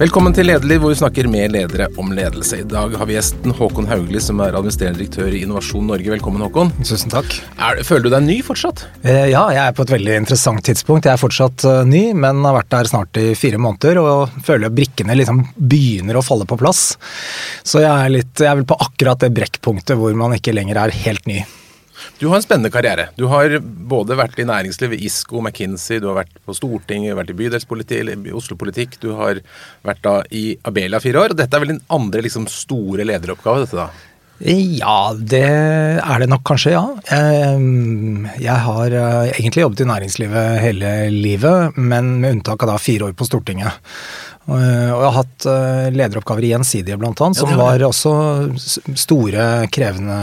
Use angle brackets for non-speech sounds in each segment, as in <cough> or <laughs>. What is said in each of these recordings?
Velkommen til Lederliv, hvor vi snakker med ledere om ledelse. I dag har vi gjesten Håkon Haugli, som er administrerende direktør i Innovasjon Norge. Velkommen, Håkon. Tusen takk. Er, føler du deg ny fortsatt? Eh, ja, jeg er på et veldig interessant tidspunkt. Jeg er fortsatt uh, ny, men har vært der snart i fire måneder og føler at brikkene liksom begynner å falle på plass. Så jeg er, litt, jeg er vel på akkurat det brekkpunktet hvor man ikke lenger er helt ny. Du har en spennende karriere. Du har både vært i næringslivet, ISCO, McKinsey, du har vært på Stortinget, vært i bydelspolitikk, Oslo-politikk. Du har vært da i Abelia fire år. og Dette er vel din andre liksom, store lederoppgave, dette da? Ja, det er det nok kanskje, ja. Jeg har eh, egentlig jobbet i næringslivet hele livet, men med unntak av da fire år på Stortinget. Og jeg har hatt eh, lederoppgaver i Gjensidige bl.a., som var også store, krevende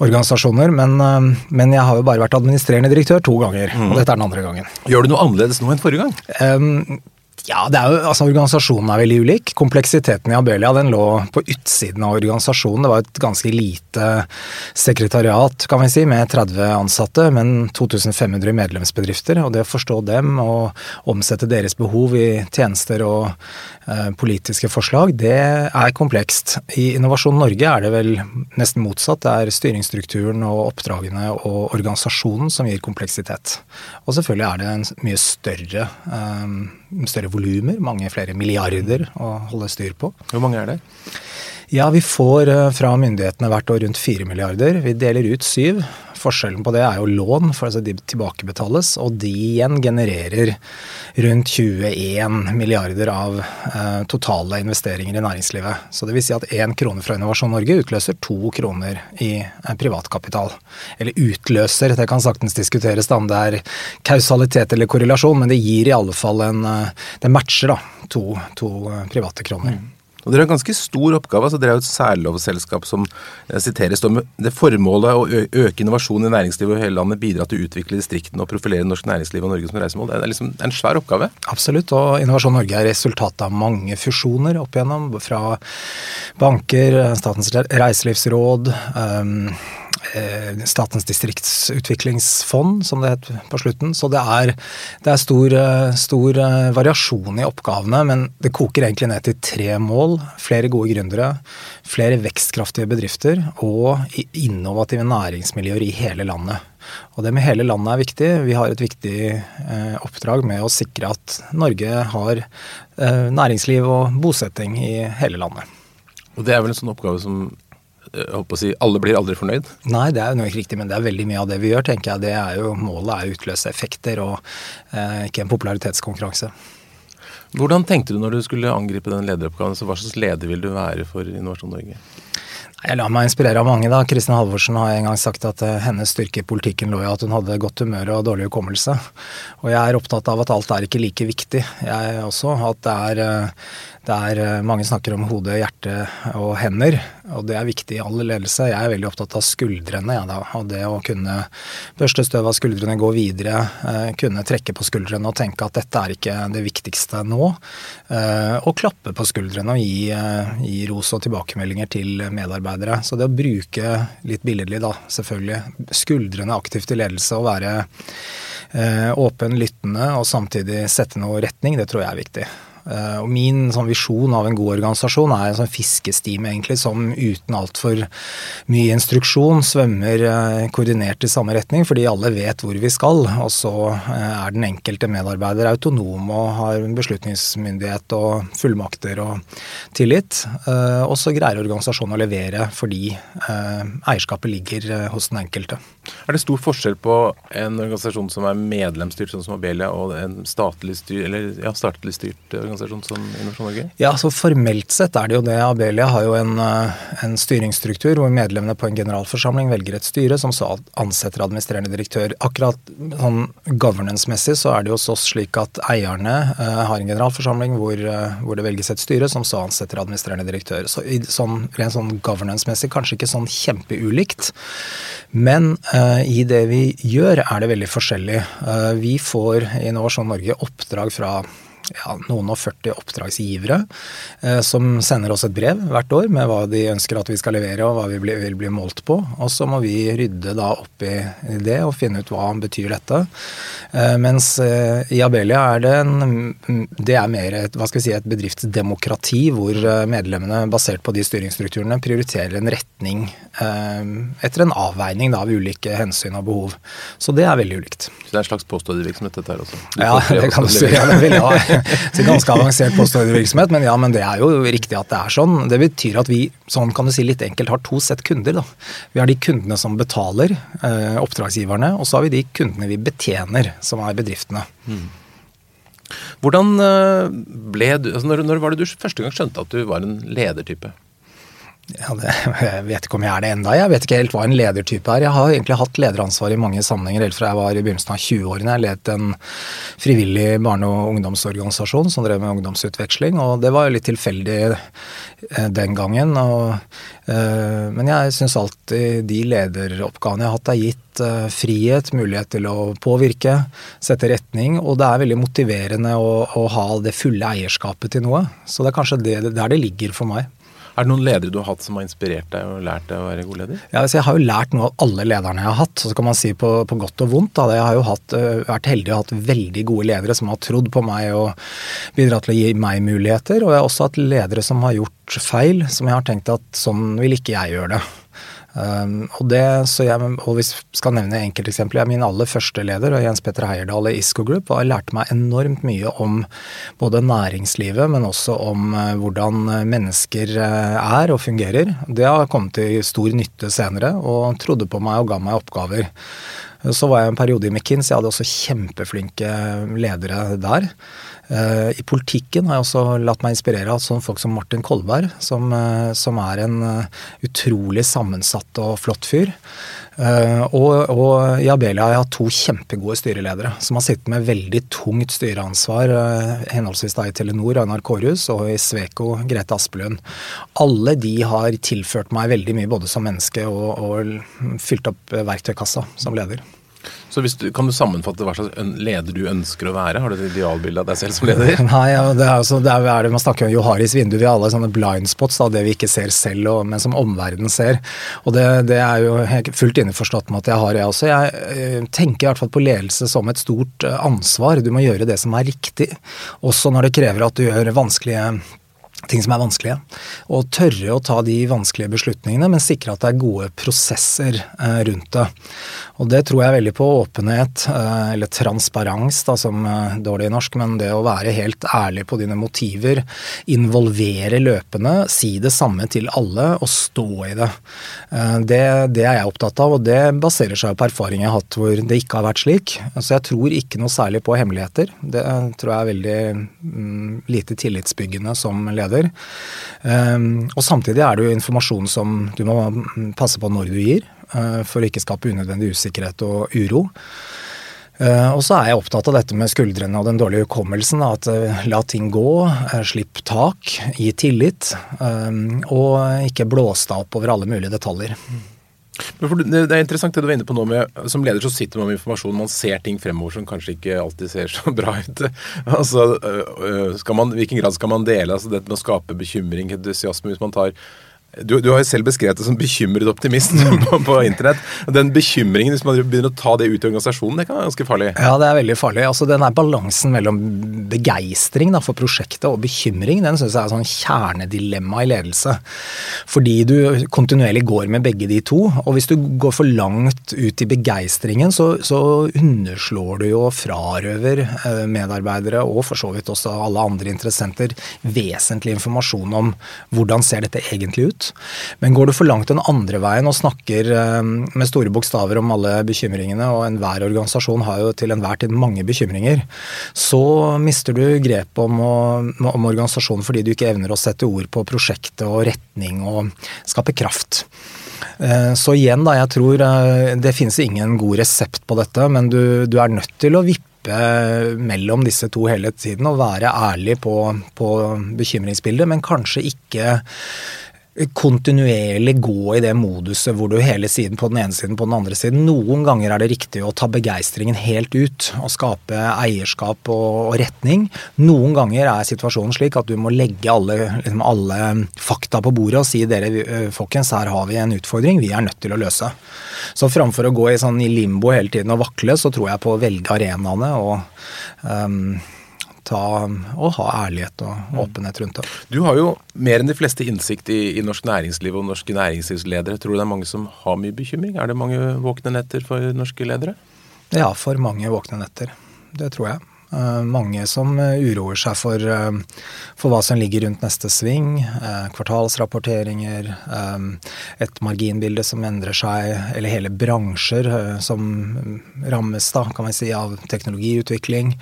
organisasjoner. Men, eh, men, jeg har jo bare vært administrerende direktør to ganger, mm. og dette er den andre gangen. Gjør du noe annerledes nå enn forrige gang? Um, ja, jo, altså Organisasjonen er veldig ulik. Kompleksiteten i Abelia den lå på utsiden av organisasjonen. Det var et ganske lite sekretariat kan vi si, med 30 ansatte, men 2500 medlemsbedrifter. og Det å forstå dem og omsette deres behov i tjenester og eh, politiske forslag, det er komplekst. I Innovasjon Norge er det vel nesten motsatt. Det er styringsstrukturen og oppdragene og organisasjonen som gir kompleksitet. Og selvfølgelig er det en mye større eh, større volumer, mange flere milliarder å holde styr på. Hvor mange er det? Ja, Vi får eh, fra myndighetene hvert år rundt fire milliarder. Vi deler ut syv. Forskjellen på det er jo lån, for altså de tilbakebetales. Og de igjen genererer rundt 21 milliarder av eh, totale investeringer i næringslivet. Så det vil si at én krone fra Innovasjon Norge utløser to kroner i eh, privatkapital. Eller utløser, det kan saktens diskuteres da om det er kausalitet eller korrelasjon, men det gir i alle fall en eh, Det matcher da to, to eh, private kroner. Mm. Og Dere har en ganske stor oppgave. altså Dere er jo et særlovselskap som eh, siteres med det formålet å øke innovasjon i næringslivet over hele landet, bidra til å utvikle distriktene og profilere norsk næringsliv og Norge som reisemål. Det er liksom en svær oppgave? Absolutt. Og Innovasjon Norge er resultatet av mange fusjoner opp igjennom. Fra banker, Statens reiselivsråd, Eh, Statens distriktsutviklingsfond, som det het på slutten. Så det er, det er stor, eh, stor, eh, variasjon i oppgavene, men det koker egentlig ned til tre mål. Flere gode gründere, flere vekstkraftige bedrifter og innovative næringsmiljøer i hele landet. Og det med hele landet er viktig. Vi har et viktig eh, oppdrag med å sikre at Norge har eh, næringsliv og bosetting i hele landet. Og det er vel en sånn oppgave som si, alle blir aldri fornøyd? Nei, det er jo ikke riktig, men det er veldig mye av det vi gjør, tenker jeg. Det er jo, målet er å utløse effekter og eh, ikke en popularitetskonkurranse. Hvordan tenkte du når du skulle angripe den lederoppgaven? Så hva slags leder vil du være for Innovasjon Norge? Jeg lar meg inspirere av mange. da. Kristin Halvorsen har en gang sagt at uh, hennes styrke i politikken lå i at hun hadde godt humør og dårlig hukommelse. Og jeg er opptatt av at alt er ikke like viktig. Jeg også at det er uh, er eh, mange snakker om hode, hjerte og hender, og det er viktig i all ledelse. Jeg er veldig opptatt av skuldrene, ja, da. Og det å kunne børste støv av skuldrene, gå videre, eh, kunne trekke på skuldrene og tenke at dette er ikke det viktigste nå. Eh, og klappe på skuldrene og gi, gi ros og tilbakemeldinger til medarbeidere. Så det å bruke litt billedlig, da, selvfølgelig, skuldrene aktivt i ledelse og være åpen, lyttende og samtidig sette noe retning, det tror jeg er viktig. Eh, og min sånn visjon av en god organisasjon er en sånn fiskestime egentlig, som uten altfor mye instruksjon svømmer eh, koordinert i samme retning, fordi alle vet hvor vi skal. Og så eh, er den enkelte medarbeider autonom og har beslutningsmyndighet og fullmakter og tillit. Og så greier organisasjonen å levere fordi eierskapet ligger hos den enkelte. Er det stor forskjell på en organisasjon som er medlemsstyrt, sånn som Abelia, og en statlig, styrt, eller, ja, statlig styrt organisasjon? som Innovasjon Norge? Ja, så Formelt sett er det jo det. Abelia har jo en, eh, en styringsstruktur hvor medlemmene på en generalforsamling velger et styre som så ansetter administrerende direktør. Akkurat sånn governance-messig så er det hos oss slik at eierne uh, har en generalforsamling hvor, uh, hvor, det velges et styre som så ansetter administrerende direktør. Så i, sånn, rent sånn governance-messig kanskje ikke sånn kjempeulikt. Men i det vi gjør er det veldig forskjellig. vi får i Innovasjon Norge oppdrag fra ja, noen og 40 oppdragsgivere eh, som sender oss et brev hvert år med hva de ønsker at vi skal levere og hva vi blir, vil bli målt på. Og så må vi rydde da opp i det og finne ut hva betyr dette. Eh, mens eh, i Abelia er det en Det er mer et, hva skal vi si, et bedriftsdemokrati hvor eh, medlemmene, basert på de styringsstrukturene, prioriterer en retning eh, etter en avveining da, av ulike hensyn og behov. Så det er veldig ulikt. Så det er en slags påståevirksomhet dette her også? Du ja, det kan du si. Ja, det vil jeg ha. Så ganske avansert påståevirksomhet, men ja, men det er jo riktig at det er sånn. Det betyr at vi, sånn kan du si litt enkelt, har to sett kunder. da. Vi har de kundene som betaler, eh, oppdragsgiverne, og så har vi de kundene vi betjener, som er bedriftene. Mm. Hvordan eh, ble du, altså når, når var det du første gang skjønte at du var en ledertype? Ja, det, <laughs> jeg vet ikke om jeg er det enda. Jeg vet ikke helt hva en ledertype er. Jeg har egentlig hatt lederansvar i mange sammenhenger helt fra jeg var i begynnelsen av 20-årene. Jeg ledet en frivillig barne- og ungdomsorganisasjon som drev med ungdomsutveksling, og det var jo litt tilfeldig eh, den gangen. Og, øh, men jeg syns alltid de lederoppgavene jeg har hatt, er gitt øh, frihet, mulighet til å påvirke, sette retning, og det er veldig motiverende å, å ha det fulle eierskapet til noe. Så det er kanskje det, der det ligger for meg. Er det noen ledere du har hatt som har inspirert deg og lært deg å være god leder? Ja, altså Jeg har jo lært noe av alle lederne jeg har hatt. Så kan man si på, på godt og vondt. Da. Jeg har jo hatt, vært heldig og hatt veldig gode ledere som har trodd på meg og bidratt til å gi meg muligheter. Og jeg har også hatt ledere som har gjort feil, som jeg har tenkt at sånn vil ikke jeg gjøre det. Um, og, det, jeg, og vi skal nevne enkelteksempler, Min aller første leder, Jens Petter Heierdal i Isco Group, og lærte meg enormt mye om både næringslivet, men også om uh, hvordan mennesker uh, er og fungerer. Det har kommet til stor nytte senere, og trodde på meg og ga meg oppgaver. Så var jeg en periode i McKinsey, jeg hadde også kjempeflinke ledere der. Eh, I politikken har jeg også latt meg inspirere av sånne folk som Martin Kolberg, som, eh, som er en eh, utrolig sammensatt og flott fyr. Og, og, i Abelia har jeg hatt to kjempegode styreledere som har sittet med veldig tungt styreansvar, henholdsvis da i Telenor, Einar Kårhus, og i Sveko, Grete Aspelund. Alle de har tilført meg veldig mye både som menneske og, og fylt opp verktøykassa som leder. Så du, Kan du sammenfatte hva slags leder du ønsker å være? Har du et idealbilde av deg selv som leder? <laughs> Nei, ja, det er, altså, det er, Man snakker om Joharis vindu. Vi har alle sånne blind spots, da, det vi ikke ser selv, og, men som omverdenen ser. Og det, det, er jo fullt innforstått med at jeg har, jeg også. Jeg øh, tenker i hvert fall på ledelse som et stort øh, ansvar. Du må gjøre det som er riktig, også når det krever at du gjør vanskelige ting som er vanskelige. Og tørre å ta de vanskelige beslutningene, men sikre at det er gode prosesser eh, rundt det. Og det tror jeg veldig på. Åpenhet, eh, eller transparens da, som dårlig dårlig norsk, men det å være helt ærlig på dine motiver. Involvere løpende, si det samme til alle og stå i det. Det, det er jeg opptatt av, og det baserer seg på erfaring jeg har hatt hvor det ikke har vært slik. Så jeg tror ikke noe særlig på hemmeligheter. Det tror jeg er veldig mm, lite tillitsbyggende som leder steder. Ehm, og samtidig er det jo informasjon som du må passe på når du gir, eh, for å ikke skape unødvendig usikkerhet og uro. Uh, og så er jeg opptatt av dette med skuldrene og den dårlige hukommelsen. At uh, la ting gå, slipp tak, gi tillit. og ikke blås deg opp over alle mulige detaljer. Det er interessant det du var inne på nå med Som leder så sitter man med informasjon, man ser ting fremover som kanskje ikke alltid ser så <laughs> bra ut. Altså, skal man, hvilken grad skal man dele altså dette med å skape bekymring, entusiasme, hvis man tar du, du, har jo selv beskrevet det som bekymret optimist <laughs> på, på, internett. Den bekymringen, hvis man begynner å ta det ut i organisasjonen, det kan være ganske farlig? Ja, det er veldig farlig. Altså Den er balansen mellom begeistring for prosjektet og bekymring, den syns jeg er sånn kjernedilemma i ledelse. Fordi du kontinuerlig går med begge de to. Og hvis du går for langt ut i begeistringen, så, så underslår du jo og frarøver eh, medarbeidere, og for så vidt også alle andre interessenter, vesentlig informasjon om hvordan ser dette egentlig ut Men går du for langt den andre veien og snakker eh, med store bokstaver om alle bekymringene, og enhver organisasjon har jo til enhver tid mange bekymringer, så mister du grepet om, om organisasjonen fordi du ikke evner å sette ord på prosjektet og retning og skape kraft. Eh, så igjen, da, jeg tror eh, det finnes ingen god resept på dette, men du, du er nødt til å vippe mellom disse to hele tiden og være ærlig på, på bekymringsbildet, men kanskje ikke kontinuerlig gå i det moduset hvor du hele siden på den ene siden på den andre siden. Noen ganger er det riktig å ta begeistringen helt ut og skape eierskap og, retning. Noen ganger er situasjonen slik at du må legge alle, liksom alle fakta på bordet og si dere eh, folkens, her har vi en utfordring vi er nødt til å løse. Så framfor å gå i, sånn, limbo hele tiden og vakle, så tror jeg på å velge arenaene og um, ta, og ha ærlighet og åpenhet rundt det. Du har jo mer enn de fleste innsikt i, i norsk næringsliv og norske næringslivsledere. Tror du det er mange som har mye bekymring? Er det mange våkne netter for norske ledere? Ja, for mange våkne netter. Det tror jeg. Eh, mange som eh, uroer seg for, eh, for, hva som ligger rundt neste sving. Kvartalsrapporteringer, et marginbilde som endrer seg, eller hele bransjer som rammes da, kan vi si, av teknologiutvikling.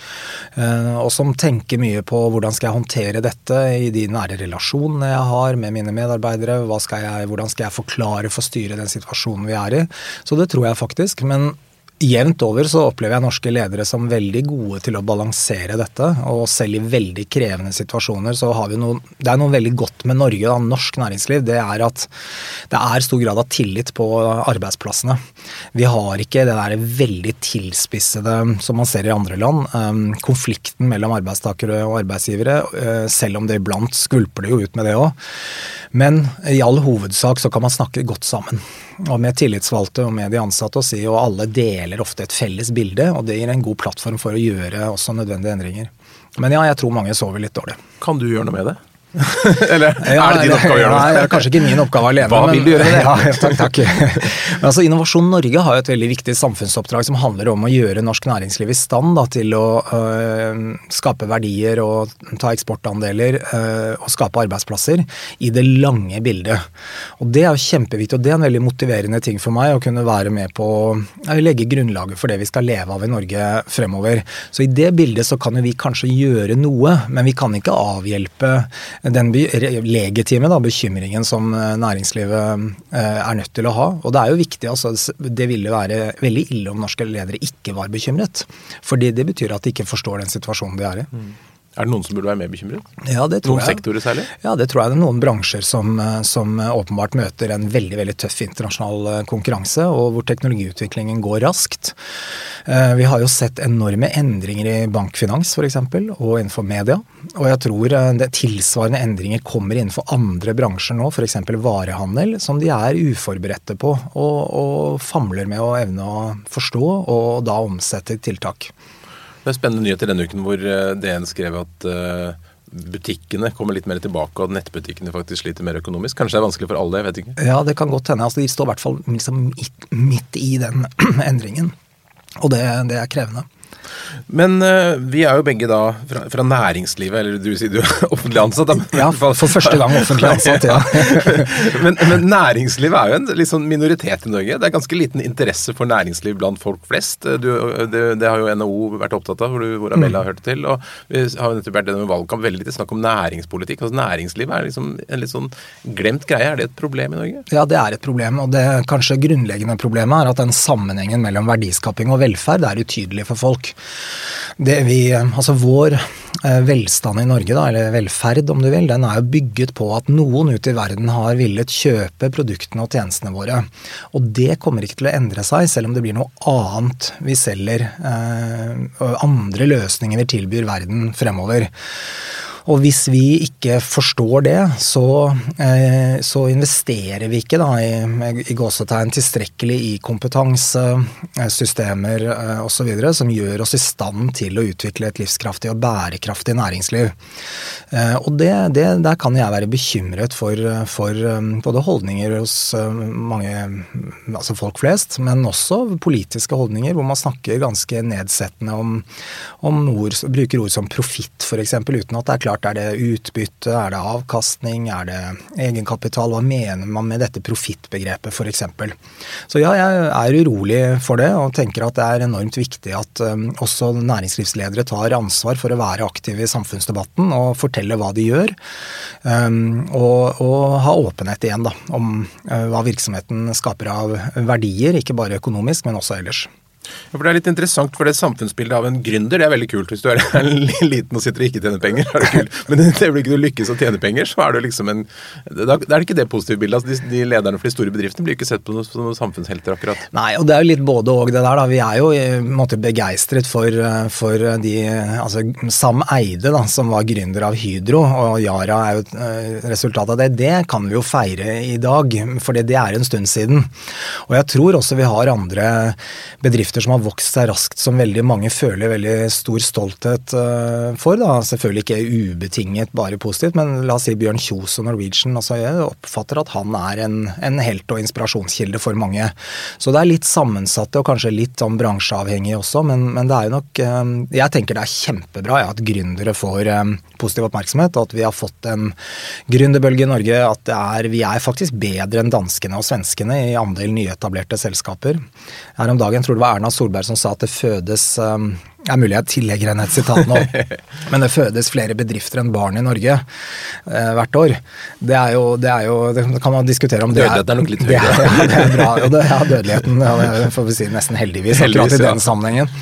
Og som tenker mye på hvordan skal jeg håndtere dette i de nære relasjonene jeg har med mine medarbeidere. Skal jeg, hvordan skal jeg forklare for styret den situasjonen vi er i. Så det tror jeg faktisk. men Jevnt over så opplever jeg norske ledere som veldig gode til å balansere dette. Og selv i veldig krevende situasjoner så har vi noe Det er noe veldig godt med Norge, da, norsk næringsliv. Det er at det er stor grad av tillit på arbeidsplassene. Vi har ikke det der veldig tilspissede som man ser i andre land. Um, konflikten mellom arbeidstakere og arbeidsgivere, uh, selv om det iblant skvulper det jo ut med det òg. Men i all hovedsak så kan man snakke godt sammen. Og med tillitsvalgte og med de ansatte og si, og alle deler ofte et felles bilde. Og det gir en god plattform for å gjøre også nødvendige endringer. Men ja, jeg tror mange sover litt dårlig. Kan du gjøre noe med det? <laughs> Eller ja, er det din oppgave å gjøre det? Nei, det er kanskje ikke min oppgave alene. Hva vil du gjøre <laughs> med det? Ja, takk, takk. Men altså, Innovasjon Norge har et veldig viktig samfunnsoppdrag som handler om å gjøre norsk næringsliv i stand da, til å øh, skape verdier og ta eksportandeler øh, og skape arbeidsplasser i det lange bildet. Og Det er jo kjempeviktig, og det er en veldig motiverende ting for meg å kunne være med på å legge grunnlaget for det vi skal leve av i Norge fremover. Så i det bildet så kan jo vi kanskje gjøre noe, men vi kan ikke avhjelpe den legitime da, bekymringen som eh, næringslivet eh, er nødt til å ha. Og det er jo viktig, altså, det ville være veldig ille om norske ledere ikke var bekymret. Fordi det betyr at de ikke forstår den situasjonen de er i. Mm. Er det noen som burde være mer bekymret? Ja, det tror noen jeg. sektorer særlig? Ja, det tror jeg det er noen bransjer som, eh, som, åpenbart møter en veldig veldig tøff internasjonal konkurranse, og hvor teknologiutviklingen går raskt. Vi har jo sett enorme endringer i bankfinans f.eks., og innenfor media. Og jeg tror eh, det tilsvarende endringer kommer innenfor andre bransjer nå, f.eks. varehandel, som de er uforberedte på og, og, famler med å evne å forstå og da omsette tiltak. Det spennende nyheter denne uken hvor eh, DN skrev at eh, butikkene kommer litt mer tilbake, og nettbutikkene faktisk sliter mer økonomisk. Kanskje det er vanskelig for alle, jeg vet ikke. Ja, det kan godt hende. Altså, de står i hvert fall liksom midt i den <clears throat> endringen. Og det, det er krevende. Men uh, vi er jo begge da fra, fra, næringslivet, eller du sier du er offentlig ansatt. Men, Ja, for, første gang offentlig ansatt, ja. <laughs> men, men, næringslivet er jo en liksom minoritet i Norge. Det er ganske liten interesse for næringsliv blant folk flest. Du, det, det, har jo NHO vært opptatt av, hvor, du, hvor Abella har hørt til. Og vi har jo nettopp vært gjennom valgkamp veldig lite snakk om næringspolitikk. Altså Næringslivet er liksom en litt sånn glemt greie. Er det et problem i Norge? Ja, det er et problem. Og det kanskje grunnleggende problemet er at den sammenhengen mellom verdiskaping og velferd er utydelig for folk. Det vi, altså Vår eh, velstand i Norge, da, eller velferd om du vil, den er jo bygget på at noen ute i verden har villet kjøpe produktene og tjenestene våre. Og det kommer ikke til å endre seg, selv om det blir noe annet vi selger. Eh, andre løsninger vi tilbyr verden fremover. Og hvis vi ikke forstår det, så, eh, så investerer vi ikke da, i, i gåsetegn tilstrekkelig i kompetanse, eh, systemer eh, osv. som gjør oss i stand til å utvikle et livskraftig og bærekraftig næringsliv. Og det, det, der kan jeg være bekymret for, for både holdninger hos mange, altså folk flest, men også politiske holdninger, hvor man snakker ganske nedsettende om, om ord, bruker ord som profitt f.eks., uten at det er klart klart. Er det utbytte, er det avkastning, er det egenkapital? Hva mener man med dette profittbegrepet f.eks.? Så ja, jeg er urolig for det og tenker at det er enormt viktig at um, også næringslivsledere tar ansvar for å være aktive i samfunnsdebatten og fortelle hva de gjør. Um, og, og, ha åpenhet igjen da, om uh, hva virksomheten skaper av verdier, ikke bare økonomisk, men også ellers. Ja, for Det er litt interessant, for det samfunnsbildet av en gründer det er veldig kult. Hvis du er <laughs> liten og sitter og ikke tjener penger, er det kult. <laughs> Men i det øyeblikket du lykkes å tjene penger, så er det liksom en Da er det ikke det positive bildet. Altså, de, de, lederne for de store bedriftene blir ikke sett på som noen samfunnshelter, akkurat. Nei, og det er jo litt både og det der, da. Vi er jo i en måte begeistret for, for de Altså Sam Eide, da, som var gründer av Hydro, og Yara er jo et eh, resultat av det. Det kan vi jo feire i dag, for det er en stund siden. Og jeg tror også vi har andre bedrifter som har vokst seg raskt, som veldig mange føler veldig stor stolthet eh, for. Da. Selvfølgelig ikke ubetinget bare positivt, men la oss si Bjørn Kjos og Norwegian. altså Jeg oppfatter at han er en, en helt og inspirasjonskilde for mange. Så det er litt sammensatte og kanskje litt sånn bransjeavhengig også, men, men, det er jo nok eh, Jeg tenker det er kjempebra ja, at gründere får eh, positiv oppmerksomhet, og at vi har fått en gründerbølge i Norge. At er, vi er faktisk bedre enn danskene og svenskene i andel nyetablerte selskaper. Her om dagen tror det var Erna Solberg som sa at det fødes um, det er mulig jeg tillegger henne et sitat nå, <laughs> men det fødes flere bedrifter enn barn i Norge eh, hvert år. Det er jo, det er jo det kan man diskutere om det er Dødeligheten er nok litt høyere. Det <laughs> er, ja, det er bra. Og det, ja, dødeligheten ja, det får vi si nesten heldigvis, heldigvis akkurat i den sammenhengen.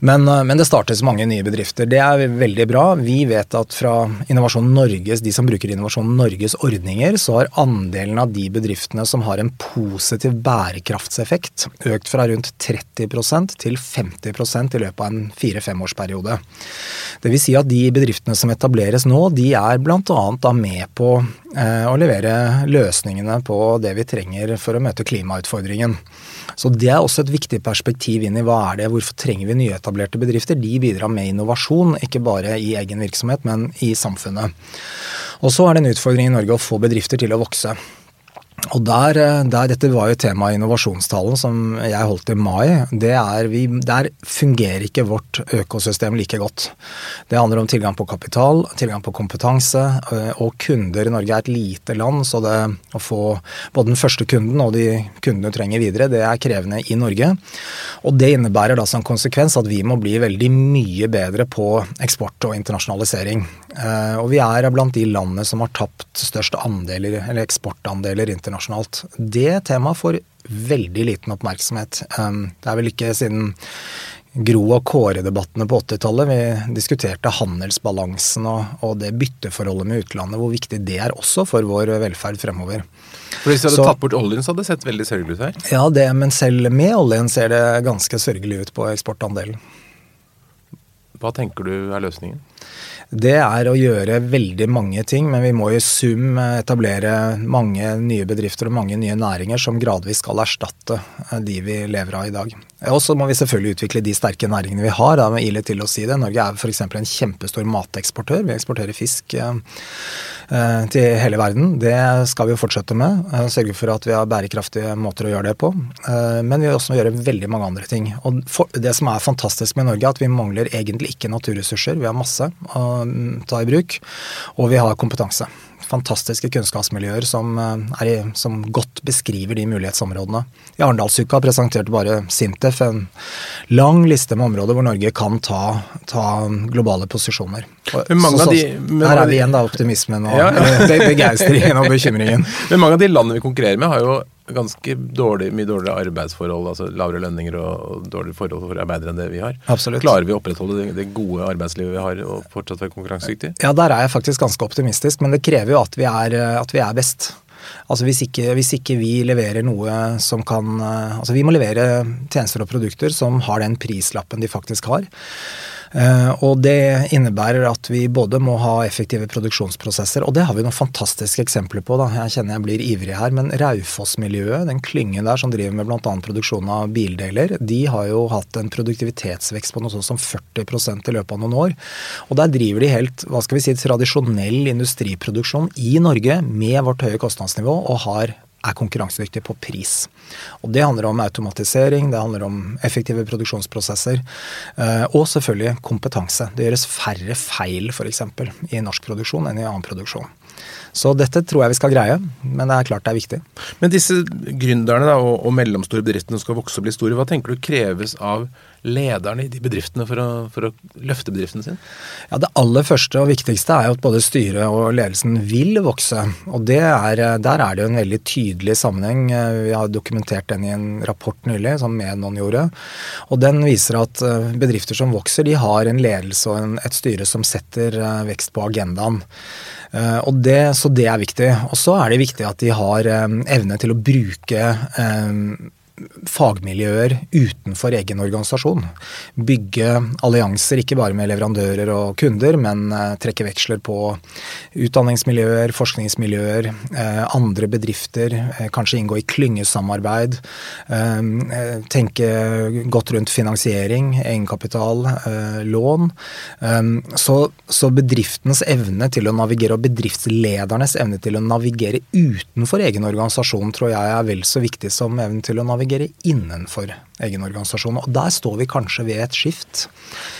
Men, eh, men, det startes mange nye bedrifter. Det er veldig bra. Vi vet at fra Innovasjon Norges, de som bruker Innovasjon Norges ordninger, så har andelen av de bedriftene som har en positiv bærekraftseffekt, økt fra rundt 30% til 50% i løpet av en fire-femårsperiode. Vil si at de bedriftene som etableres nå, de er bl.a. med på eh, å levere løsningene på det vi trenger for å møte klimautfordringen. Så det er også et viktig perspektiv inn i hva er det, hvorfor trenger vi nyetablerte bedrifter. De bidrar med innovasjon, ikke bare i egen virksomhet, men i samfunnet. Og så er det en utfordring i Norge å få bedrifter til å vokse. Og der, eh, der, Dette var jo tema i innovasjonstalen som jeg holdt i mai. det er vi, Der fungerer ikke vårt økosystem like godt. Det handler om tilgang på kapital, tilgang på kompetanse eh, og kunder. Norge er et lite land, så det å få både den første kunden og de kundene du trenger videre, det er krevende i Norge. Og Det innebærer da som konsekvens at vi må bli veldig mye bedre på eksport og internasjonalisering. Eh, og vi er blant de landene som har tapt størst andeler, eller eksportandeler internasjonalt. Det temaet får veldig liten oppmerksomhet. Um, det er vel ikke siden Gro- og Kåre-debattene på 80-tallet vi diskuterte handelsbalansen og, og, det bytteforholdet med utlandet, hvor viktig det er også for vår velferd fremover. For Hvis de hadde så, tatt bort oljen, så hadde det sett veldig sørgelig ut her? Ja, det, men selv med oljen ser det ganske sørgelig ut på eksportandelen. Hva tenker du er løsningen? Det er å gjøre veldig mange ting, men vi må i sum etablere mange nye bedrifter og mange nye næringer som gradvis skal erstatte eh, de vi lever av i dag. Og så må vi selvfølgelig utvikle de sterke næringene vi har. Da er ille til å si det. Norge er f.eks. en kjempestor mateksportør. Vi eksporterer fisk eh, eh, til hele verden. Det skal vi jo fortsette med. Eh, sørge for at vi har bærekraftige måter å gjøre det på. Men vi vil også gjøre veldig mange andre ting. Og det som er fantastisk med Norge, er at vi mangler egentlig ikke naturressurser. Vi har masse å mm, ta i bruk, og vi har kompetanse fantastiske kunnskapsmiljøer som, eh, i, som, godt beskriver de mulighetsområdene. I Arendalsuka presenterte bare Sintef en lang liste med områder hvor Norge kan ta, ta globale posisjoner. Så, så, de, her er vi igjen, da, optimismen og ja. <laughs> begeistringen og bekymringen. Men mange av de landene vi konkurrerer med, har jo ganske dårlig, mye dårligere arbeidsforhold, altså lavere lønninger og, og dårligere forhold for arbeidere enn det vi har. Absolutt. Klarer vi å opprettholde det, det, gode arbeidslivet vi har og fortsatt være konkurransedyktige? Ja, der er jeg faktisk ganske optimistisk, men det krever jo at vi er, at vi er best. Altså hvis ikke, hvis ikke, vi leverer noe som kan Altså vi må levere tjenester og produkter som har den prislappen de faktisk har. Eh, og det innebærer at vi både må ha effektive produksjonsprosesser, og det har vi noen fantastiske eksempler på. Da. Jeg kjenner jeg blir ivrig her, men Raufoss-miljøet, den klyngen der som driver med bl.a. produksjon av bildeler, de har jo hatt en produktivitetsvekst på noe sånt som 40% i løpet av noen år. Og der driver de helt hva skal vi si, tradisjonell industriproduksjon i Norge med vårt høye kostnadsnivå og har er konkurransedyktig på pris. Og Det handler om automatisering, det handler om effektive produksjonsprosesser. Eh, og selvfølgelig kompetanse. Det gjøres færre feil f.eks. i norsk produksjon enn i annen produksjon. Så dette tror jeg vi skal greie, men det er klart det er viktig. Men disse gründerne da, og, og mellomstore bedriftene som skal vokse og bli store, hva tenker du kreves av lederne i de bedriftene for å, for å, løfte bedriften sin? Ja, Det aller første og viktigste er jo at både styret og ledelsen vil vokse. og er, Der er det jo en veldig tydelig sammenheng. Vi har dokumentert den i en rapport nylig, som Menon gjorde. Og den viser at bedrifter som vokser, de har en ledelse og en, et styre som setter vekst på agendaen. Det, så det er viktig. Og så er det viktig at de har evne til å bruke fagmiljøer utenfor egen organisasjon. Bygge allianser ikke bare med leverandører og kunder, men eh, trekke veksler på utdanningsmiljøer, forskningsmiljøer, eh, andre bedrifter. Eh, kanskje inngå i klyngesamarbeid. Tenke godt rundt finansiering, egenkapital, lån. Så, så bedriftens evne til å navigere, og bedriftsledernes evne til å navigere utenfor egen organisasjon, tror jeg er vel så viktig som evnen til å navigere fungere innenfor egen organisasjon. Og der står vi kanskje ved et skift.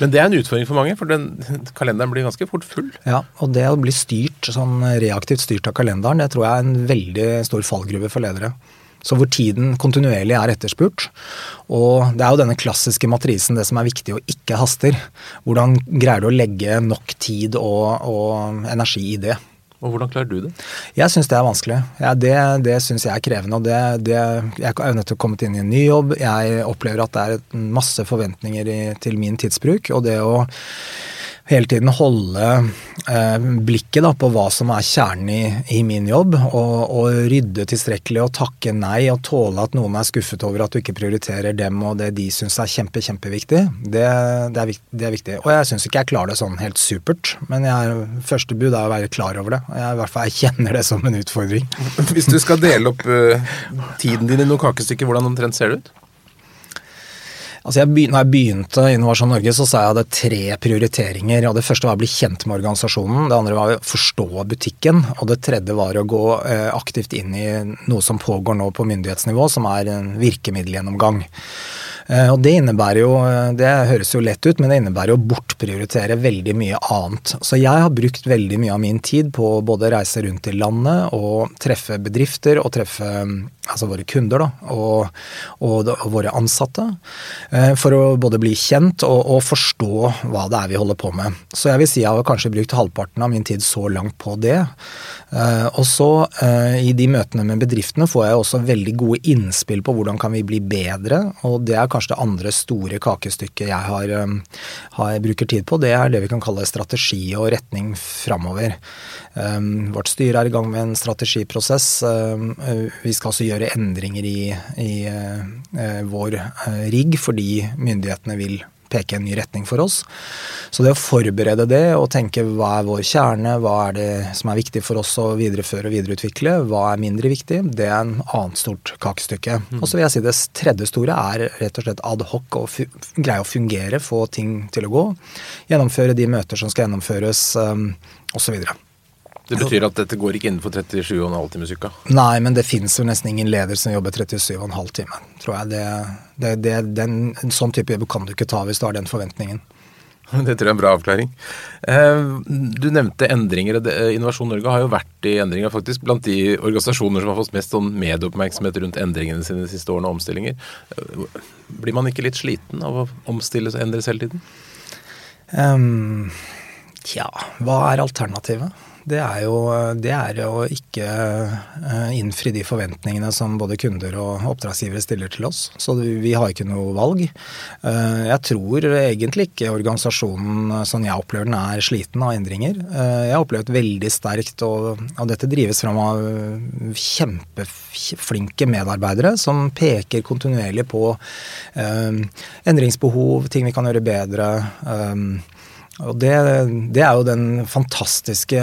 Men det er en utfordring for mange, for den kalenderen blir ganske fort full? Ja, og det å bli styrt, sånn reaktivt styrt av kalenderen, det tror jeg er en veldig stor fallgruve for ledere. Så hvor tiden kontinuerlig er etterspurt. Og det er jo denne klassiske matrisen, det som er viktig og ikke haster. Hvordan greier du å legge nok tid og, og energi i det? Og Hvordan klarer du det? Jeg syns det er vanskelig. Ja, det det syns jeg er krevende. og det, det, Jeg er nettopp kommet inn i en ny jobb. Jeg opplever at det er masse forventninger i, til min tidsbruk. Og det å hele tiden holde eh, blikket da, på hva som er kjernen i, i min jobb, og, og, rydde tilstrekkelig og takke nei og tåle at noen er skuffet over at du ikke prioriterer dem og det de syns er kjempe, kjempeviktig, det, det, er, det er viktig. Og jeg syns ikke jeg klarer det sånn helt supert, men jeg, første bud er å være klar over det. Jeg, i hvert fall, kjenner det som en utfordring. Hvis du skal dele opp uh, tiden din i noen kakestykker, hvordan omtrent ser det ut? Altså jeg når jeg begynte Innovasjon Norge, så sa jeg at det tre prioriteringer. og Det første var å bli kjent med organisasjonen. Det andre var å forstå butikken. Og det tredje var å gå eh, aktivt inn i noe som pågår nå på myndighetsnivå, som er en virkemiddelgjennomgang. Eh, og det innebærer jo, eh, det høres jo lett ut, men det innebærer å bortprioritere veldig mye annet. Så jeg har brukt veldig mye av min tid på både reise rundt i landet og treffe bedrifter og treffe altså våre kunder da, og, og, og våre ansatte. Eh, for å både bli kjent og, og, forstå hva det er vi holder på med. Så jeg vil si jeg har kanskje brukt halvparten av min tid så langt på det. Og så i de møtene med bedriftene får jeg også veldig gode innspill på hvordan kan vi bli bedre, og det er kanskje det andre store kakestykket jeg har, har bruker tid på. Det er det vi kan kalle strategi og retning framover. Vårt styre er i gang med en strategiprosess. Vi skal også gjøre endringer i, i vår rigg fordi myndighetene vil peke en ny retning for oss. Så det å forberede det og tenke hva er vår kjerne, hva er det som er viktig for oss å videreføre og videreutvikle, hva er mindre viktig, det er en annet stort kakestykke. Mm. Og så vil jeg si det tredje store er rett og slett ad hoc, å greie å fungere, få ting til å gå. Gjennomføre de møter som skal gjennomføres, um, osv. Det betyr at dette går ikke innenfor 37,5 timers uka? Nei, men det finnes jo nesten ingen leder som jobber 37,5 timer, tror jeg. Det, det, det, den, en sånn type jobb kan du ikke ta hvis du har den forventningen. <laughs> Det tror jeg er en bra avklaring. Eh, du nevnte endringer. Innovasjon Norge har jo vært i endringer faktisk blant de organisasjoner som har fått mest sånn medieoppmerksomhet rundt endringene sine de siste årene og omstillinger. Eh, blir man ikke litt sliten av å omstilles og endre hele tiden? Um, tja, hva er alternativet? Det er jo det er å ikke eh, innfri de forventningene som både kunder og oppdragsgivere stiller til oss. Så vi har ikke noe valg. Eh, jeg tror egentlig ikke organisasjonen sånn jeg opplever den, er sliten av endringer. Eh, jeg har opplevd veldig sterkt, og, og dette drives fram av kjempeflinke medarbeidere som peker kontinuerlig på endringsbehov, ting vi kan gjøre bedre. Og det, det, er jo den fantastiske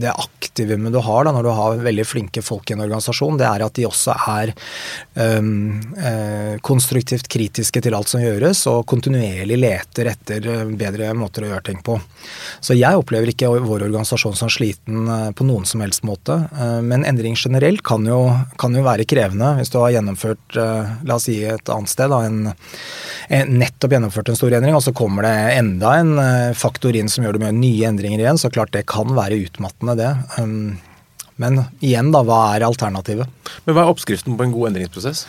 Det aktivumet du har da, når du har veldig flinke folk i en organisasjon, det er at de også er um, uh, konstruktivt kritiske til alt som gjøres, og kontinuerlig leter etter eh, bedre måter å gjøre ting på. Så jeg opplever ikke vår organisasjon som sliten eh, på noen som helst måte. Uh, men endring generelt kan jo, kan jo, være krevende hvis du har gjennomført, la oss si et annet sted, da, en, en, nettopp gjennomført en stor endring, og så kommer det enda en faktor inn som gjør det med nye endringer igjen, så klart det kan være utmattende, det. Um, men igjen, da, hva er alternativet? Men Hva er oppskriften på en god endringsprosess?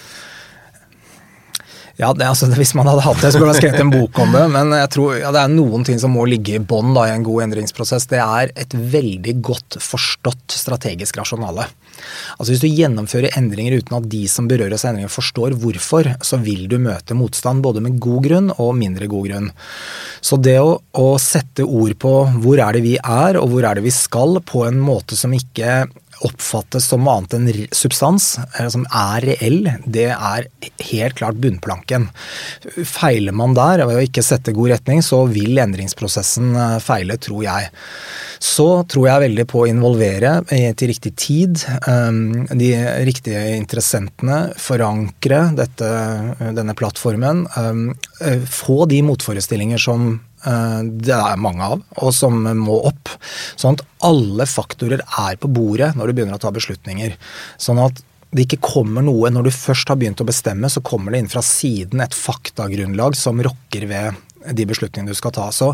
Ja, det, altså, <laughs> Hvis man hadde hatt det, så burde man skrevet en bok om det. Men jeg tror ja, det er noen ting som må ligge i bånn i en god endringsprosess. Det er et veldig godt forstått strategisk rasjonale. Altså Hvis du gjennomfører endringer uten at de som berøres av endringer forstår hvorfor, så vil du møte motstand både med god grunn og mindre god grunn. Så det å, å sette ord på hvor er det vi er og hvor er det vi skal, på en måte som ikke oppfattes som annet enn substans, eh, som er reell, det er helt klart bunnplanken. Feiler man der ved å ikke sette god retning, så vil endringsprosessen eh, feile, tror jeg. Så tror jeg veldig på å involvere til riktig tid eh, de riktige interessentene, forankre dette, denne plattformen. Få de motforestillinger som Eh, det er mange av, og som må opp. Sånn at alle faktorer er på bordet når du begynner å ta beslutninger. Sånn at det ikke kommer noe Når du først har begynt å bestemme, så kommer det inn fra siden et faktagrunnlag som rokker ved de beslutningene du skal ta. Så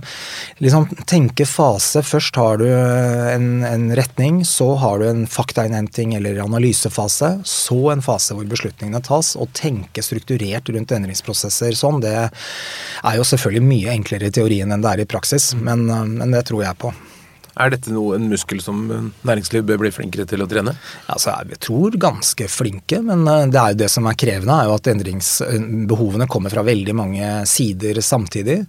liksom tenke fase. Først har du en, en retning, så har du en faktainnhenting eller analysefase. Så en fase hvor beslutningene tas. Og tenke strukturert rundt endringsprosesser sånn, det er jo selvfølgelig mye enklere i teorien enn det er i praksis, men, men det tror jeg på. Er dette noe, en muskel som næringsliv bør bli flinkere til å trene? Altså, jeg tror ganske flinke, men eh, det er jo det som er krevende, er jo at endringsbehovene kommer fra veldig mange sider samtidig.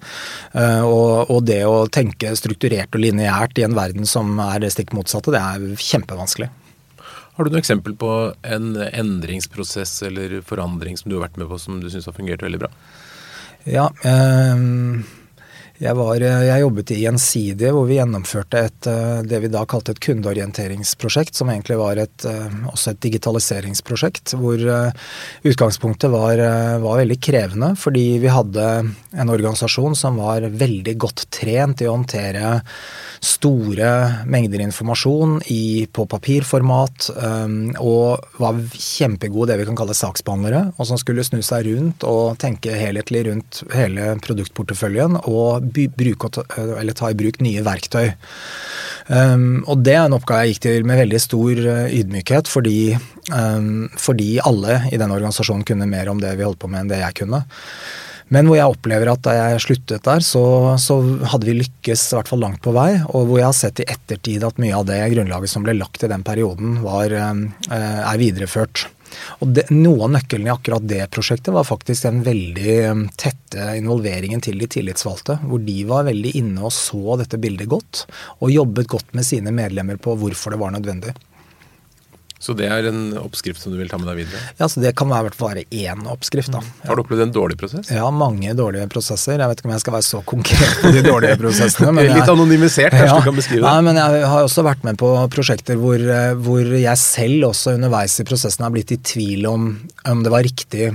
Eh, og, og det å tenke strukturert og lineært i en verden som er det stikk motsatte, det er kjempevanskelig. Har du noe eksempel på en endringsprosess eller forandring som du har vært med på som du syns har fungert veldig bra? Ja, øh, jeg, var, eh, jeg, jobbet i Gjensidige, hvor vi gjennomførte et, eh, det vi da kalte et kundeorienteringsprosjekt, som egentlig var et, eh, også et digitaliseringsprosjekt. Hvor utgangspunktet var, var, veldig krevende, fordi vi hadde en organisasjon som var veldig godt trent i å håndtere store mengder informasjon i, på papirformat, og var kjempegode det vi kan kalle saksbehandlere, og som skulle snu seg rundt og tenke helhetlig rundt hele produktporteføljen. og bruke, eller ta i bruk nye verktøy. Um, og det er en oppgave jeg gikk til med veldig stor uh, ydmykhet, fordi, um, fordi alle i den organisasjonen kunne mer om det vi holdt på med enn det jeg kunne. Men hvor jeg opplever at da jeg sluttet der, så, så, hadde vi lykkes i hvert fall langt på vei. Og hvor jeg har sett i ettertid at mye av det grunnlaget som ble lagt i den perioden, var, um, er videreført. Og det, Noe av nøkkelen i akkurat det prosjektet var faktisk den veldig um, tette involveringen til de tillitsvalgte. Hvor de var veldig inne og så dette bildet godt, og jobbet godt med sine medlemmer på hvorfor det var nødvendig. Så det er en oppskrift som du vil ta med deg videre? Ja, så Det kan være, bare én oppskrift. da. Har du opplevd en dårlig prosess? Ja, mange dårlige prosesser. Jeg vet ikke om jeg skal være så konkret på de dårlige <laughs> prosessene. Men Litt anonymisert, kanskje ja, du kan beskrive det? Nei, men Jeg har også vært med på prosjekter hvor, eh, hvor jeg selv også underveis i prosessen har blitt i tvil om om det var riktig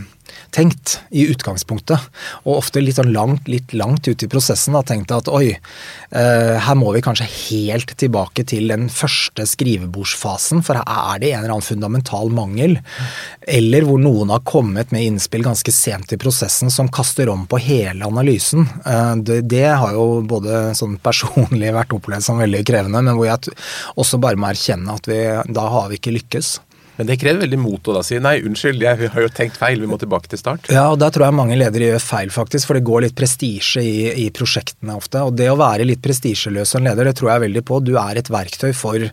tenkt i utgangspunktet. Og ofte litt, sånn langt, litt langt ut i prosessen har tenkt at oi, eh, her må vi kanskje helt tilbake til den første skrivebordsfasen, for her er det en eller annen fundamental mangel. Eller hvor noen har kommet med innspill ganske sent i prosessen som kaster om på hele analysen. Eh, det, det, har jo både sånn personlig vært opplevd som veldig krevende, men hvor jeg også bare må erkjenne at vi, da har vi ikke lykkes. Men det krever veldig mot å da si nei, unnskyld, jeg har jo tenkt feil, vi må tilbake til start. Ja, og der tror jeg mange ledere gjør feil, faktisk, for det går litt prestisje i, i, prosjektene ofte. Og det å være litt prestisjeløs som leder, det tror jeg veldig på. Du er et verktøy for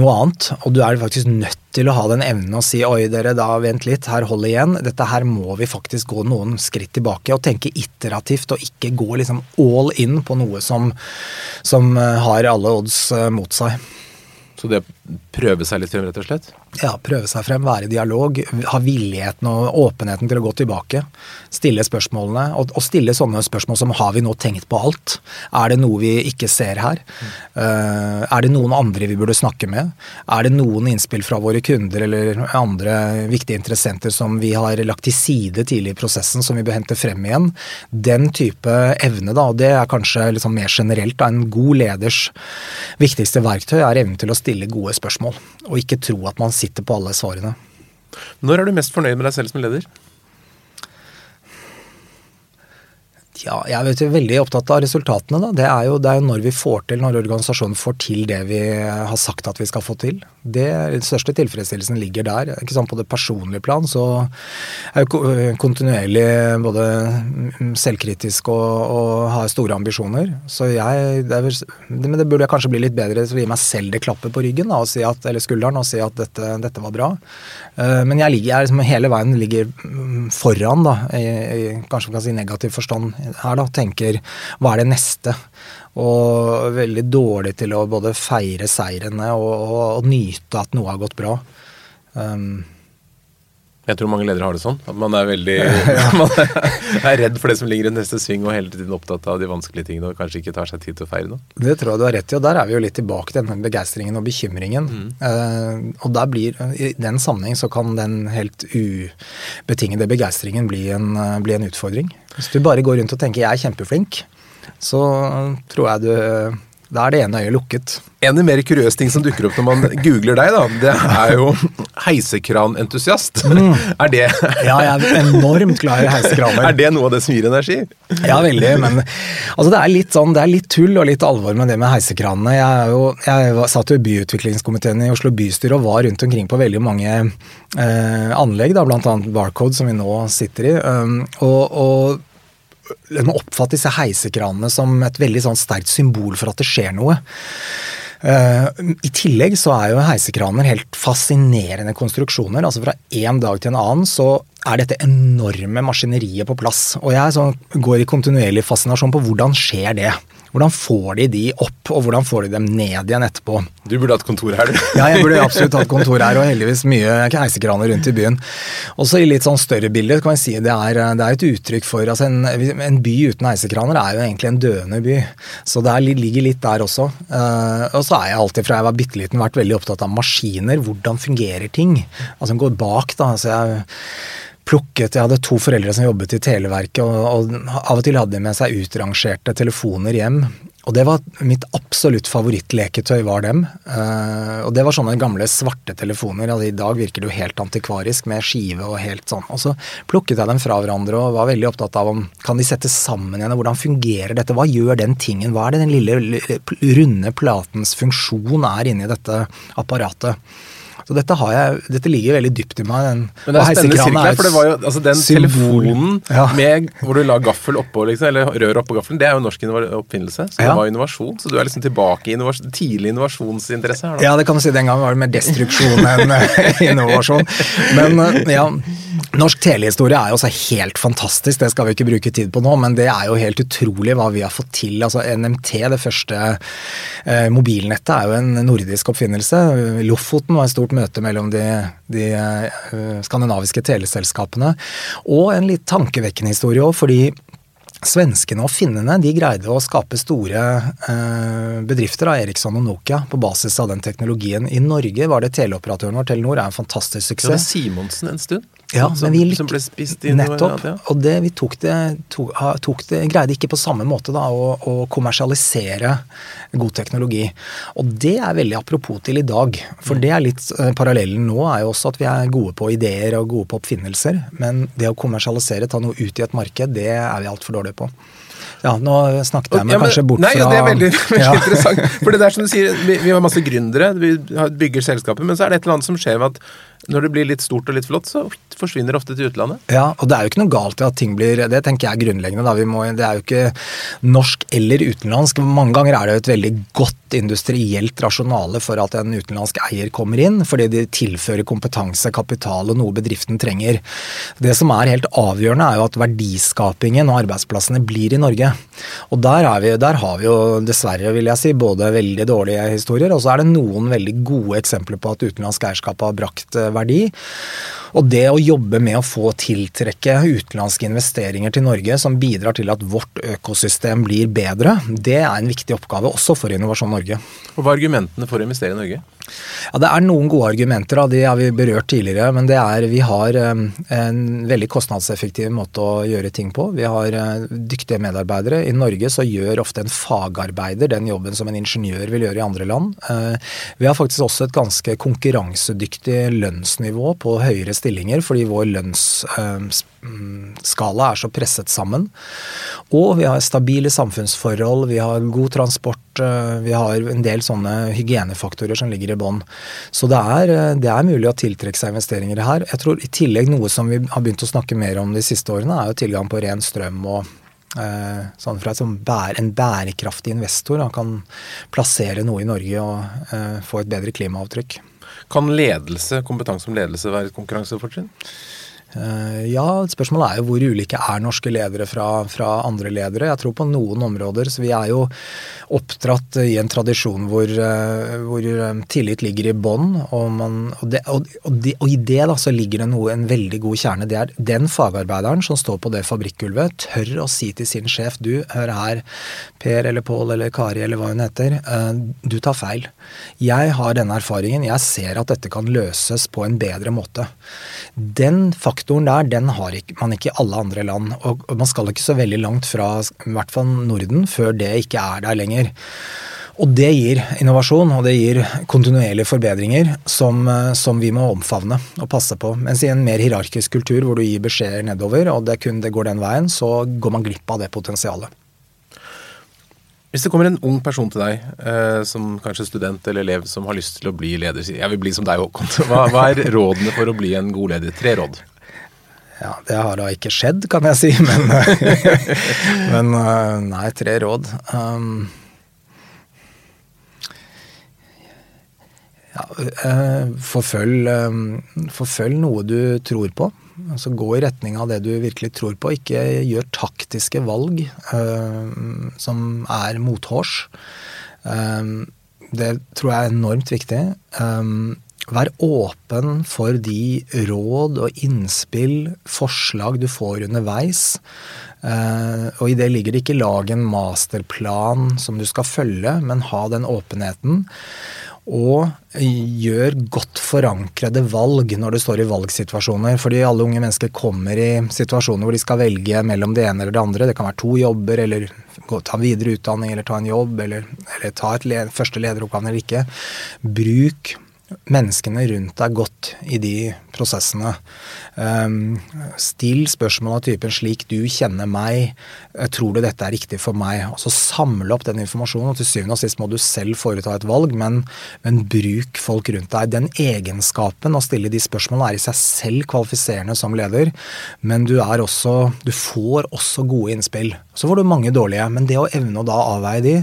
noe annet, og du er faktisk nødt til å ha den evnen å si oi, dere, da vent litt, her hold igjen. Dette her må vi faktisk gå noen skritt tilbake og tenke iterativt, og ikke gå liksom all in på noe som, som eh, har alle odds eh, mot seg. Så det prøve seg litt frem, rett og slett? Ja, prøve seg frem, være i dialog. Ha villigheten og åpenheten til å gå tilbake. Stille spørsmålene. Og, og, stille sånne spørsmål som har vi nå tenkt på alt? Er det noe vi ikke ser her? Mm. Uh, er det noen andre vi burde snakke med? Er det noen innspill fra våre kunder eller andre viktige interessenter som vi har lagt til side tidlig i prosessen, som vi bør hente frem igjen? Den type evne, da, og det er kanskje liksom mer generelt, da, en god leders viktigste verktøy er evnen til å stille gode spørsmål, og ikke tro at man sitter på alle svarene. Når er du mest fornøyd med deg selv som leder? Ja, jeg er veldig opptatt av resultatene. Da. Det, er jo, det er jo når vi får til, når organisasjonen får til det vi har sagt at vi skal få til. Det, den største tilfredsstillelsen ligger der. Ikke sant? På det personlige plan så er jeg kontinuerlig både selvkritisk og, og har store ambisjoner. Så jeg, det er, Men det burde jeg kanskje bli litt bedre til å gi meg selv det klappet på ryggen da, si at, eller skulderen og si at dette, dette var bra. Eh, men jeg ligger jeg liksom hele veien ligger foran, da, i, i, kanskje man kan si negativ forstand her, da, tenker hva er det neste? Og veldig dårlig til å både feire seirene og, og, og nyte at noe har gått bra. Um, jeg tror mange ledere har det sånn. At man er veldig <laughs> <laughs> man er redd for det som ligger i neste sving, og hele tiden opptatt av de vanskelige tingene og kanskje ikke tar seg tid til å feire noe. Det tror jeg du har rett i, og der er vi jo litt tilbake til den begeistringen og bekymringen. Mm. Uh, og der blir, i den sammenheng så kan den helt ubetingede begeistringen bli en, bli en utfordring. Hvis du bare går rundt og tenker 'jeg er kjempeflink', så tror jeg du da er det ene øyet lukket. En av de mer kuriøse ting som dukker opp når man googler deg, da, det er jo heisekranentusiast. Mm. Er det Ja, jeg er enormt glad i heisekraner. Er det noe av det som gir energi? Ja, veldig. Men altså, det er litt sånn, det er litt tull og litt alvor med det med heisekranene. Jeg, jo, jeg satt jo i byutviklingskomiteen i Oslo bystyre og var rundt omkring på veldig mange eh, anlegg, bl.a. Barcode, som vi nå sitter i. Um, og, og man oppfatte disse heisekranene som et veldig sånn sterkt symbol for at det skjer noe. Uh, I tillegg så er jo heisekraner helt fascinerende konstruksjoner. altså Fra en dag til en annen så er dette enorme maskineriet på plass. Og jeg sånn, går i kontinuerlig fascinasjon på hvordan skjer det. Hvordan får de de opp, og hvordan får de dem ned igjen etterpå? Du burde hatt kontor her, du. <laughs> ja, jeg burde absolutt hatt kontor her, og heldigvis mye heisekraner rundt i byen. Også i litt sånn større bilde kan vi si det er, det er et uttrykk for altså en, en, by uten heisekraner er jo egentlig en døende by. Så det er, ligger litt der også. Uh, og så er jeg alltid fra jeg var bitte liten vært veldig opptatt av maskiner. Hvordan fungerer ting? Altså går bak, da. altså jeg plukket Jeg hadde to foreldre som jobbet i Televerket, og, og av og til hadde de med seg utrangerte telefoner hjem. Og det var mitt absolutt favorittleketøy, var dem. Uh, og det var sånne gamle svarte telefoner. Altså, I dag virker det jo helt antikvarisk med skive og helt sånn. Og så plukket jeg dem fra hverandre og var veldig opptatt av om kan de settes sammen igjen, og hvordan fungerer dette? Hva gjør den tingen? Hva er det den lille runde platens funksjon er inni dette apparatet? Så dette, jeg, dette, ligger veldig dypt i meg. Den, Men det er spennende sirkel for det var jo altså den symbol. telefonen ja. med, hvor du la gaffel oppå, liksom, eller rør oppå gaffelen, det er jo norsk oppfinnelse. Så ja. det var innovasjon. Så du er liksom tilbake i innovasjon, tidlig innovasjonsinteresse her, da. Ja, det kan du si. Den gangen var det mer destruksjon enn <laughs> innovasjon. Men ja. Norsk telehistorie er jo også helt fantastisk, det skal vi ikke bruke tid på nå, men det er jo helt utrolig hva vi har fått til. Altså NMT, det første eh, mobilnettet, er jo en nordisk oppfinnelse. Lofoten var et stort møte mellom de, de eh, skandinaviske teleselskapene. Og en litt tankevekkende historie òg, fordi Svenskene og finnene de greide å skape store eh, bedrifter av Eriksson og Nokia på basis av den teknologien. I Norge var det teleoperatøren vår, Telenor, er en fantastisk suksess. Ja, det Simonsen en stund? Ja, som, vi som ble spist inn Nettopp. Ja. Og det, vi tok det, tok, tok det, greide ikke på samme måte da, å, å, kommersialisere god teknologi. Og det er veldig apropos til i dag. For mm. det er litt uh, parallellen nå er jo også at vi er gode på ideer og gode på oppfinnelser. Men det å kommersialisere, ta noe ut i et marked, det er vi altfor dårlige på. Ja, nå snakket jeg meg ja, men, kanskje bort nei, fra Nei, det er veldig, <laughs> veldig ja. interessant. For det er som du sier, vi, vi har masse gründere, vi bygger selskaper, men så er det et eller annet som skjer ved at når det blir litt stort og litt flott, så forsvinner ofte til utlandet. Ja, og det er jo ikke noe galt i at ting blir Det tenker jeg er grunnleggende. da, må, Det er jo ikke norsk eller utenlandsk. Mange ganger er det jo et veldig godt industrielt rasjonale for at en utenlandsk eier kommer inn, fordi de tilfører kompetanse, kapital og noe bedriften trenger. Det som er helt avgjørende, er jo at verdiskapingen og arbeidsplassene blir i Norge. Og der, vi, der har vi jo dessverre, vil jeg si, både veldig dårlige historier, og så er det noen veldig gode eksempler på at utenlandsk eierskap har brakt eh, verdi. Og det å jobbe med å få tiltrekke utenlandske investeringer til Norge som bidrar til at vårt økosystem blir bedre, det er en viktig oppgave også for Innovasjon Norge. Og Hva er argumentene for å investere i Norge? Ja, Det er noen gode argumenter, de har vi berørt tidligere. Men det er, vi har en veldig kostnadseffektiv måte å gjøre ting på. Vi har eh, dyktige medarbeidere. I Norge så gjør ofte en fagarbeider den jobben som en ingeniør vil gjøre i andre land. Eh, vi har faktisk også et ganske konkurransedyktig lønnsnivå på høyere stillinger, fordi vår lønns skala er så presset sammen. Og vi har stabile samfunnsforhold, vi har god transport, eh, vi har en del sånne hygienefaktorer som ligger i bånn. Så det er, eh, det er, mulig å tiltrekke seg investeringer her. Jeg tror i tillegg noe som vi har begynt å snakke mer om de siste årene, er jo tilgang på ren strøm og eh, Sånn fra sånn en bærekraftig investor han kan plassere noe i Norge og få et bedre klimaavtrykk. Kan ledelse, kompetanse om ledelse være et konkurransefortrinn? Eh, ja, spørsmålet er jo hvor ulike er norske ledere fra, fra, andre ledere. Jeg tror på noen områder. Så vi er jo oppdratt i en tradisjon hvor, eh, hvor eh, tillit ligger i bånn. Og, og, og, og, i det da så ligger det noe, en veldig god kjerne. Det er den fagarbeideren som står på det fabrikkgulvet, tør å si til sin sjef du, hør her, Per eller Pål eller Kari eller hva hun heter, du tar feil. Jeg har denne erfaringen. Jeg ser at dette kan løses på en bedre måte. Den faktoren faktoren der, den har man ikke i alle andre land. Og, man skal ikke så veldig langt fra i hvert fall Norden før det ikke er der lenger. Og det gir innovasjon, og det gir kontinuerlige forbedringer som, som, vi må omfavne og passe på. Mens i en mer hierarkisk kultur hvor du gir beskjeder nedover, og det kun det går den veien, så går man glipp av det potensialet. Hvis det kommer en ung person til deg, eh, som kanskje student eller elev, som har lyst til å bli leder, jeg vil bli som deg, Håkon. <laughs> Hva, hva er rådene for å bli en god leder? Tre råd. Ja, det har da ikke skjedd, kan jeg si, <laughs> men, men eh, nei, tre råd. Um, ja, uh, forfølg, um, forfølg, noe du tror på. Altså Gå i retning av det du virkelig tror på. Ikke gjør taktiske valg uh, som er mothårs. Um, det tror jeg er enormt viktig. Um, Vær åpen for de råd og innspill, forslag du får underveis. Eh, og i det ligger det ikke lag en masterplan som du skal følge, men ha den åpenheten. Og gjør godt forankrede valg når du står i valgsituasjoner. Fordi alle unge mennesker kommer i situasjoner hvor de skal velge mellom det ene eller det andre. Det kan være to jobber, eller ta videre utdanning, eller ta en jobb, eller, eller ta et le første lederoppgave eller ikke. Bruk menneskene rundt deg godt i de prosessene. Um, still spørsmål av typen 'slik du kjenner meg, eh, tror du dette er riktig for meg?' Og så Samle opp den informasjonen, og til syvende og sist må du selv foreta et valg, men, men bruk folk rundt deg. Den egenskapen å stille de spørsmålene er i seg selv kvalifiserende som leder, men du, er også, du får også gode innspill. Så får du mange dårlige, men det å evne å da avveie de,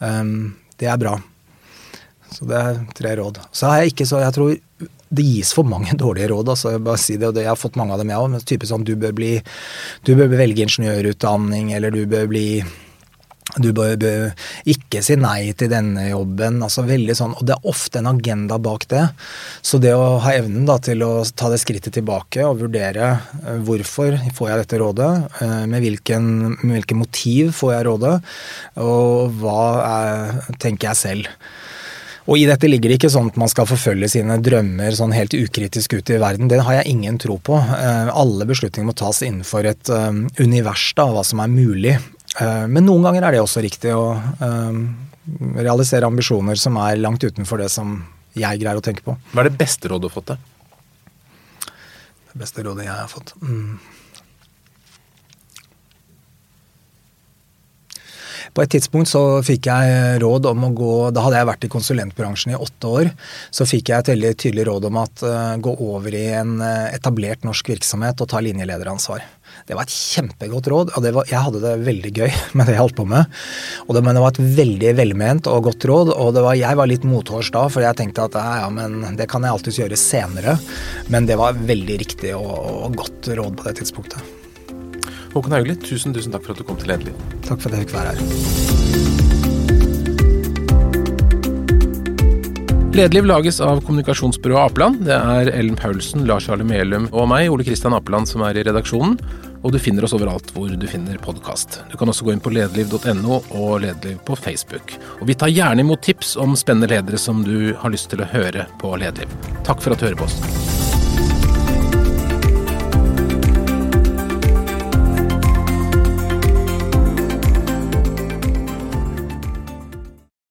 um, det er bra. Så det er tre råd. Så har jeg ikke så Jeg tror det gis for mange <laughs> dårlige råd. altså Jeg bare si det, og det, jeg har fått mange av dem, jeg òg. Type sånn du bør bli Du bør velge ingeniørutdanning, eller du bør bli du bør, bør, ikke si nei til denne jobben. altså veldig sånn, Og det er ofte en agenda bak det. Så det å ha evnen da, til å ta det skrittet tilbake og vurdere uh, hvorfor får jeg dette rådet, uh, med, hvilken, med hvilken motiv får jeg rådet, og hva er, tenker jeg selv. Og i dette ligger det ikke sånn at man skal forfølge sine drømmer sånn helt ukritisk ut i verden. Det har jeg ingen tro på. Eh, alle beslutninger må tas innenfor et eh, univers av hva som er mulig. Eh, men noen ganger er det også riktig å realisere ambisjoner som er langt utenfor det som jeg greier å tenke på. Hva er det beste rådet du har fått? Det? det beste rådet jeg har fått? Mm. På et tidspunkt så fikk jeg råd om å gå Da hadde jeg vært i konsulentbransjen i åtte år. Så fikk jeg et veldig tydelig råd om at uh, gå over i en uh, etablert norsk virksomhet og ta linjelederansvar. Det var et kjempegodt råd, og var, jeg hadde det veldig gøy <laughs> med det jeg holdt på med. Det, men det var et veldig velment og godt råd, og var, jeg var litt mothårs da, for jeg tenkte at ja, men det kan jeg alltids gjøre senere. Men det var veldig riktig og, og godt råd på det tidspunktet. Håkon Haugli, tusen, tusen takk for at du kom til Lederliv. Takk for at jeg fikk være her. Lederliv lages av kommunikasjonsbyrået Apeland. Det er Ellen Paulsen, Lars Arle Melum og meg, Ole Kristian Apeland, som er i redaksjonen. Og du finner oss overalt hvor du finner podkast. Du kan også gå inn på lederliv.no og Lederliv på Facebook. Og vi tar gjerne imot tips om spennende ledere som du har lyst til å høre på Lederliv. Takk for at du hører på oss.